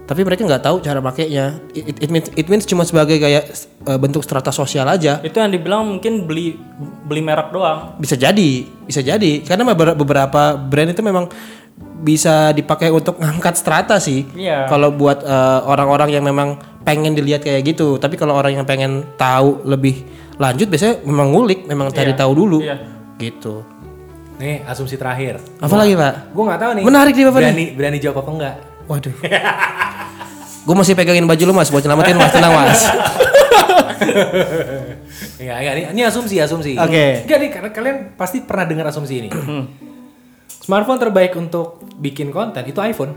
tapi mereka nggak tahu cara makainya. It, it means it means cuma sebagai kayak uh, bentuk strata sosial aja. Itu yang dibilang mungkin beli beli merek doang. Bisa jadi, bisa jadi. Karena beber- beberapa brand itu memang bisa dipakai untuk ngangkat strata sih. Iya. Kalau buat uh, orang-orang yang memang pengen dilihat kayak gitu. Tapi kalau orang yang pengen tahu lebih lanjut biasanya memang ngulik, memang cari Iya. tahu dulu. Iya. Gitu. Nih, asumsi terakhir. Apa lagi, Pak? Gue nggak tahu nih. Menarik nih, Bapak nih. Berani, berani jawab apa enggak? Waduh. Gue masih pegangin baju lu, Mas, buat nyelamatin Mas. Tenang, Mas. Enggak, enggak. Ini, ini asumsi, asumsi. Oke. Enggak nih, karena kalian pasti pernah dengar asumsi ini. Smartphone terbaik untuk bikin konten itu iPhone.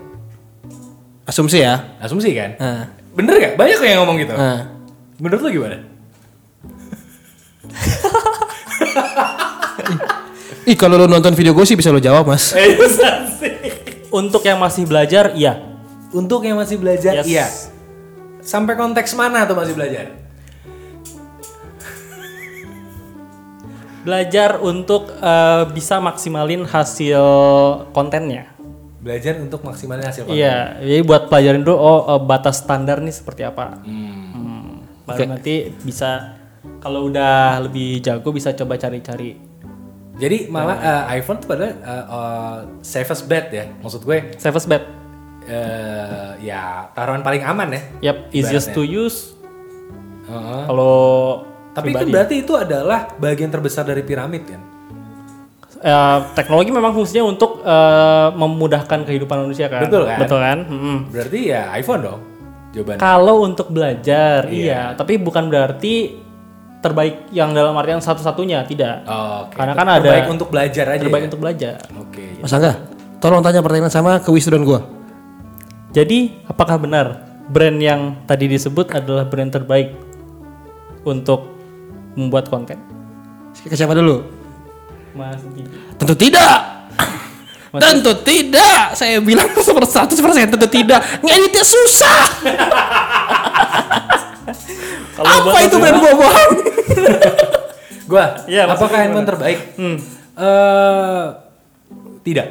Asumsi ya. Asumsi kan? Nah. Bener gak? Banyak kok yang ngomong gitu. Nah. Menurut lu gimana? Ih, kalau lu nonton video gue sih bisa lu jawab, Mas. Untuk yang masih belajar, iya. Untuk yang masih belajar, Yes. iya. Sampai konteks mana tuh masih belajar? Belajar untuk eh, bisa maksimalin hasil kontennya. Belajar untuk maksimalin hasil konten. Iya, jadi buat pelajarin dulu oh eh, batas standar nih seperti apa. Hmm. Baru nanti bisa kalau udah lebih jago bisa coba cari-cari. Jadi malah eh, iPhone tuh padahal eh, eh, safest bet ya. Maksud gue Safest bet. eh, ya taruhan paling aman ya. Yap, easiest to use. Heeh. Kalau Tapi kan pribadi. berarti itu adalah bagian terbesar dari piramid kan? Eh, teknologi memang fungsinya untuk eh, memudahkan kehidupan manusia kan. Betul kan? Betul kan? Mm-mm. Berarti ya iPhone dong jawabannya. Kalau untuk belajar, iya. Tapi bukan berarti terbaik yang dalam artian satu-satunya, tidak. Oh, Oke. Karena kan ada terbaik untuk belajar aja. terbaik ya? untuk belajar. Oke. Mas Angga, tolong tanya pertanyaan sama ke wisudan gua. Jadi, apakah benar brand yang tadi disebut adalah brand terbaik untuk membuat konten? Ke siapa dulu? Mas Gigi. Tentu tidak. Tentu tidak. Saya bilang seperti 100% tentu tidak. Ngeditnya susah. Kalau Apa buat itu Mas brand Gigi, bohong? Gua. Iya, maksudnya apakah handphone terbaik? Hmm. Eh, tidak.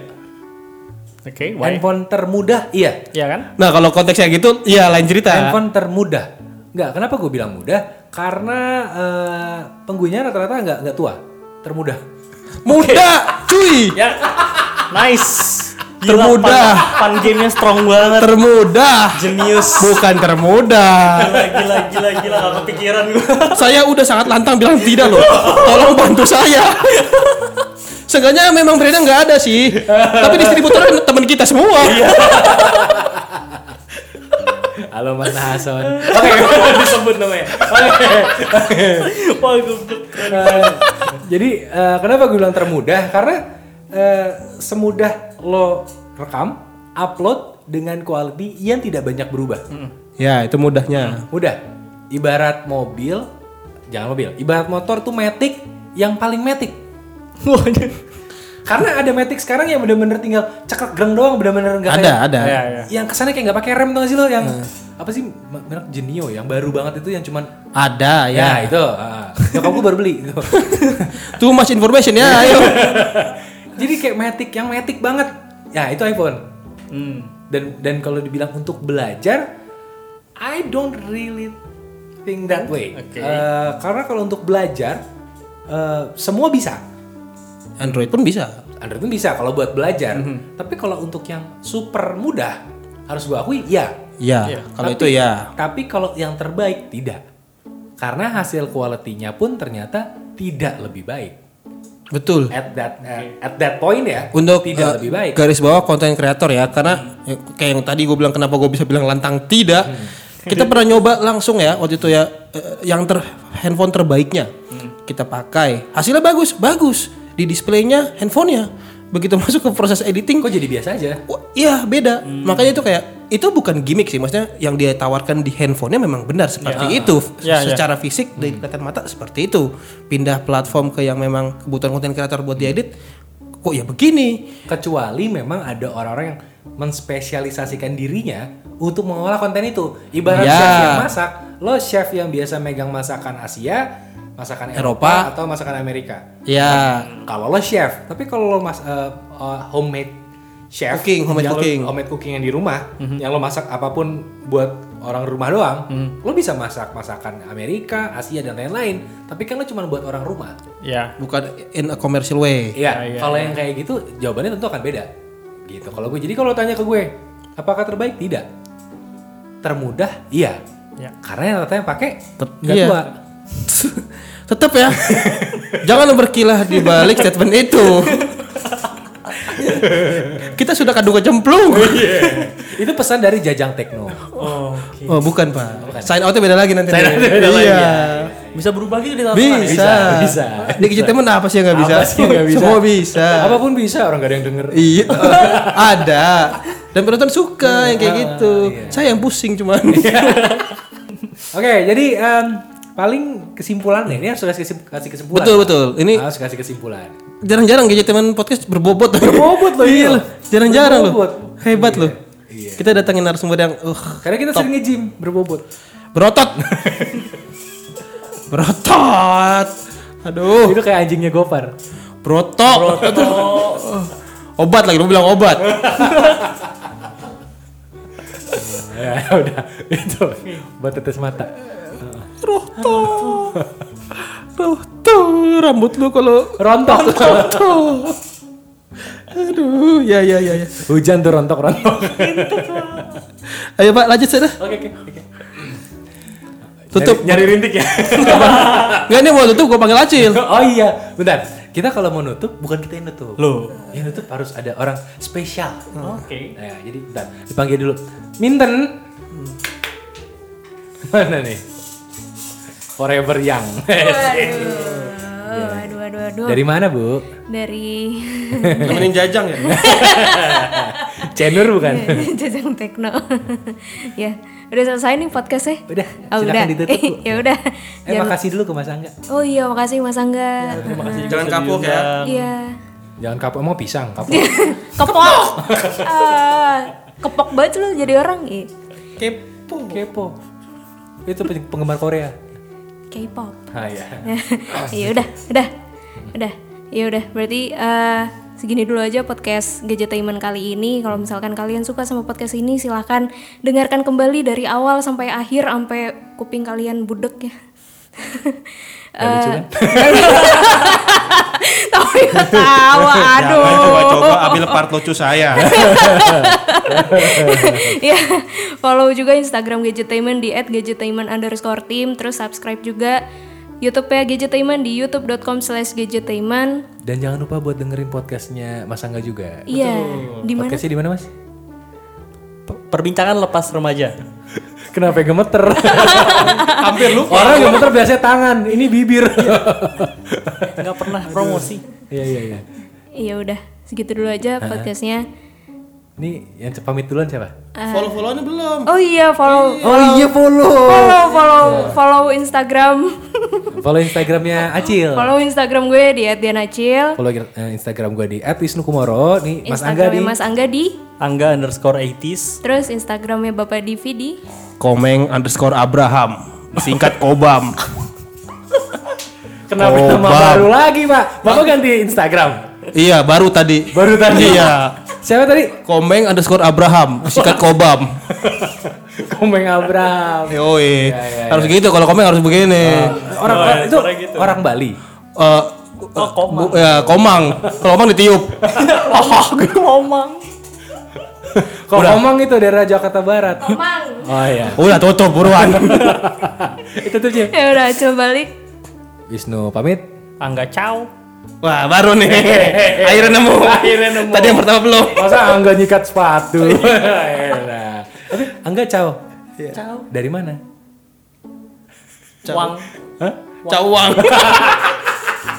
Oke, why? Handphone termudah, iya. Iya kan? Nah kalau konteksnya gitu, iya lain cerita. Handphone termudah. Enggak, kenapa gue bilang mudah? Karena eh, penggunanya rata-rata nggak nggak tua, termudah. Muda, cuy. Ya. Nice. Termudah. Fun, fun game-nya strong banget. Termudah. Jenius. Bukan termudah. Gila, gila, gila, gila. Gak kepikiran gue. saya udah sangat lantang bilang tidak loh. Tolong bantu saya. Seenggaknya memang brandnya nggak ada sih. Tapi distributornya teman kita semua. Halo Mas Hason. Oke, disebut namanya. Wah, goblok. Eh, jadi eh, kenapa gue bilang termudah? Karena eh, semudah lo rekam upload dengan quality yang tidak banyak berubah. Ya, itu mudahnya. Udah, ibarat mobil, jangan mobil, ibarat motor tuh matic yang paling matic. Karena ada matic sekarang yang bener-bener tinggal cekrek greng doang, bener-bener nggak Ada, kayak ada. Iya, iya. yang kesannya kayak nggak pakai rem tuh gak sih lo yang apa sih merek Genio yang baru banget itu yang cuman Ada ya, ya. itu ah. nyokap gue baru beli gitu. Too much information ya, ayo. jadi kayak matic yang matic banget ya itu iPhone Hmm. dan dan kalau dibilang untuk belajar I don't really think that way Oke. Eh, karena kalau untuk belajar eh, semua bisa Android pun bisa. Android pun bisa kalau buat belajar tapi kalau untuk yang super mudah harus gue akui ya Ya, Iya. kalau Tapi- itu ya. tapi kalau yang terbaik tidak karena hasil kualitinya pun ternyata tidak lebih baik Betul. at that eh, at that point ya Untuk tidak eh, lebih baik garis bawah konten kreator ya, karena eh, kayak yang tadi gue bilang kenapa gue bisa bilang lantang tidak. Kita pernah nyoba langsung ya waktu itu ya eh, yang ter handphone terbaiknya kita pakai, hasilnya bagus, bagus di displaynya handphonenya. Begitu masuk ke proses editing, kok jadi biasa aja Wah, iya beda. Makanya itu kayak itu bukan gimmick sih, maksudnya yang dia tawarkan di handphonenya memang benar seperti itu. Ya, ya. Secara fisik dari kelihatan mata seperti itu. Pindah platform ke yang memang kebutuhan konten kreator buat diedit, kok ya begini. kecuali memang ada orang-orang yang menspesialisasikan dirinya untuk mengolah konten itu ibarat Ya. chef yang masak lo chef yang biasa megang masakan Asia masakan Eropa, Eropa. atau masakan Amerika Ya, kalau lo chef tapi kalau lo mas eh, eh, homemade chef Cooking, homemade yang lo- cooking. homemade cooking yang di rumah yang lo masak apa pun buat orang rumah doang lo bisa masak masakan Amerika Asia dan lain-lain tapi kan lo cuma buat orang rumah Ya. bukan in a commercial way. Iya, iya, kalau yang kayak gitu jawabannya tentu akan beda. Gitu. Kalau gue jadi kalau tanya ke gue, apakah terbaik? Tidak. Termudah? Iya. Ya. Karena yang ternyata yang pakai Tet- nggak iya. tua. Tetap ya. Jangan lo berkilah di balik statement itu. Kita sudah kadu kecemplung. Itu pesan dari Jajang Tekno. Oh, oke. Oh, bukan, Pak. Sign outnya beda lagi nanti. Sign outnya beda lagi, iya. Bisa berubah gitu di ya? Bisa. Bisa, bisa. Di Kecitemen apa sih yang nggak bisa? Apa sih yang nggak bisa? Semua bisa. Apa pun bisa, orang gak ada yang denger. Iya, ada. Dan penonton suka yang kayak gitu. Saya yang pusing cuman. Oke, jadi em, paling kesimpulannya ini harus kasih kesim- kasih kesimpulan. betul betul. Ini Harus kasih kesimpulan. jarang-jarang gadget teman podcast berbobot. Berbobot loh, iya iya. loh. Jarang-jarang loh. Hebat loh. Iya. Kita datangin narasumber yang uh, Karena kita sering nge-gym berbobot. berotot. berotot. Aduh, Itu kayak anjingnya Gopar. berotot. Obat lagi, lu bilang obat. ya udah itu buat tetes mata. Roto. Roto. Rambut lu kalau Rontok. roto. Aduh, ya ya ya ya. Hujan tuh rontok rontok. Ayo Pak, lanjut sudah. Oke oke oke. Tutup. Nyari, nyari rintik ya. Enggak ini mau tutup gua panggil Acil. oh iya, bentar. Kita kalau mau nutup bukan kita yang nutup. Loh. Yang nutup harus ada orang spesial. Oke. Nah, jadi bentar, dipanggil dulu. Minten. Mana nih? Forever Young. Waduh, aduh, aduh, aduh. Dari mana, Bu? Dari Nemenin Jajang ya. Cenur bukan? Jajang Tekno. ya, udah selesai nih podcastnya. Udah, Oh, udah. ditutup, Bu. ya udah. Eh, Jangan- makasih dulu ke Mas Angga. Oh iya, makasih Mas Angga. Terima kasih Jangan kapok ya. Iya. Jangan kapok, mau pisang, kapok. Kepok. Ah, kepok banget lu jadi orang. Kepo. Kepo. Itu peng- penggemar Korea. K-pop. Ah ya. ya udah, udah, udah. Ya udah, berarti eh, segini dulu aja podcast Gadgetainment kali ini. Kalau misalkan kalian suka sama podcast ini, silahkan dengarkan kembali dari awal sampai akhir sampai kuping kalian budek ya. Gak lucu kan? Tapi ketawa, aduh. Jangan coba-coba ambil part lucu saya. ya, follow juga Instagram Gadgetainment di @gadgetainment underscore team. Terus subscribe juga YouTube ya Gadgetainment di youtube.com slash gadgetainment. Dan jangan lupa buat dengerin podcastnya Mas Angga juga. Iya, di mana? Podcastnya di mana Mas? Perbincangan lepas remaja. Kenapa gemeter? Hampir lupa. Orang gemeter biasanya tangan, ini bibir. Nggak pernah promosi. Iya iya iya. Iya udah, segitu dulu aja podcastnya. Ini yang pamit duluan siapa? Follow followannya belum. Oh iya follow Oh iya follow. follow follow follow Instagram Follow Instagramnya Acil. follow Instagram gue di @dianacil Follow eh, Instagram gue di @wisnukumoro. Nih Mas Angga di Mas Angga di Angga underscore 80s. terus Instagramnya Bapak Divi di Komeng underscore Abraham. Singkat Kobam. Kenapa Oh, nama baru lagi pak? Bapak ganti Instagram. iya baru tadi. Baru tadi. Iya. Siapa tadi? Komeng underscore Abraham. Singkat Kobam. Komeng Abraham. Yoi. iya, harus gitu kalau komeng harus begini. Orang Oh, orang- itu suara gitu. orang Bali. Eh, Oh, komang. bu- ya komang. Kalau komang ditiup. Komang. Kalau Komang itu daerah Jakarta Barat. Mang Oh iya. Udah tutup buruan. itu tuh ya udah coba balik Wisnu pamit. Angga ciao. Wah baru nih. Akhirnya nemu. Akhirnya nemu. Tadi yang pertama belum. Masa Angga nyikat sepatu? Elah. Tapi Angga Cao. Cao. Dari mana? Wang. Hah? Cawang.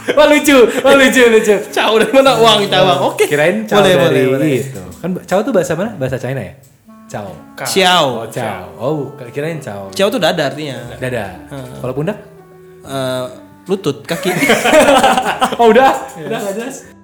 Wah lucu, wah lucu, lucu. Caw dari mana uang cawang? Oke. Kirain Cao Boleh, dari boleh, boleh. itu. Kan Cao tuh bahasa mana? Bahasa China ya? Cao. Ciao. Oh, Cao. Oh, kirain Cao. Ciao tuh dada artinya. Dada. Kalau pundak? Eh, lutut, kaki. Oh, udah. Udah enggak jelas.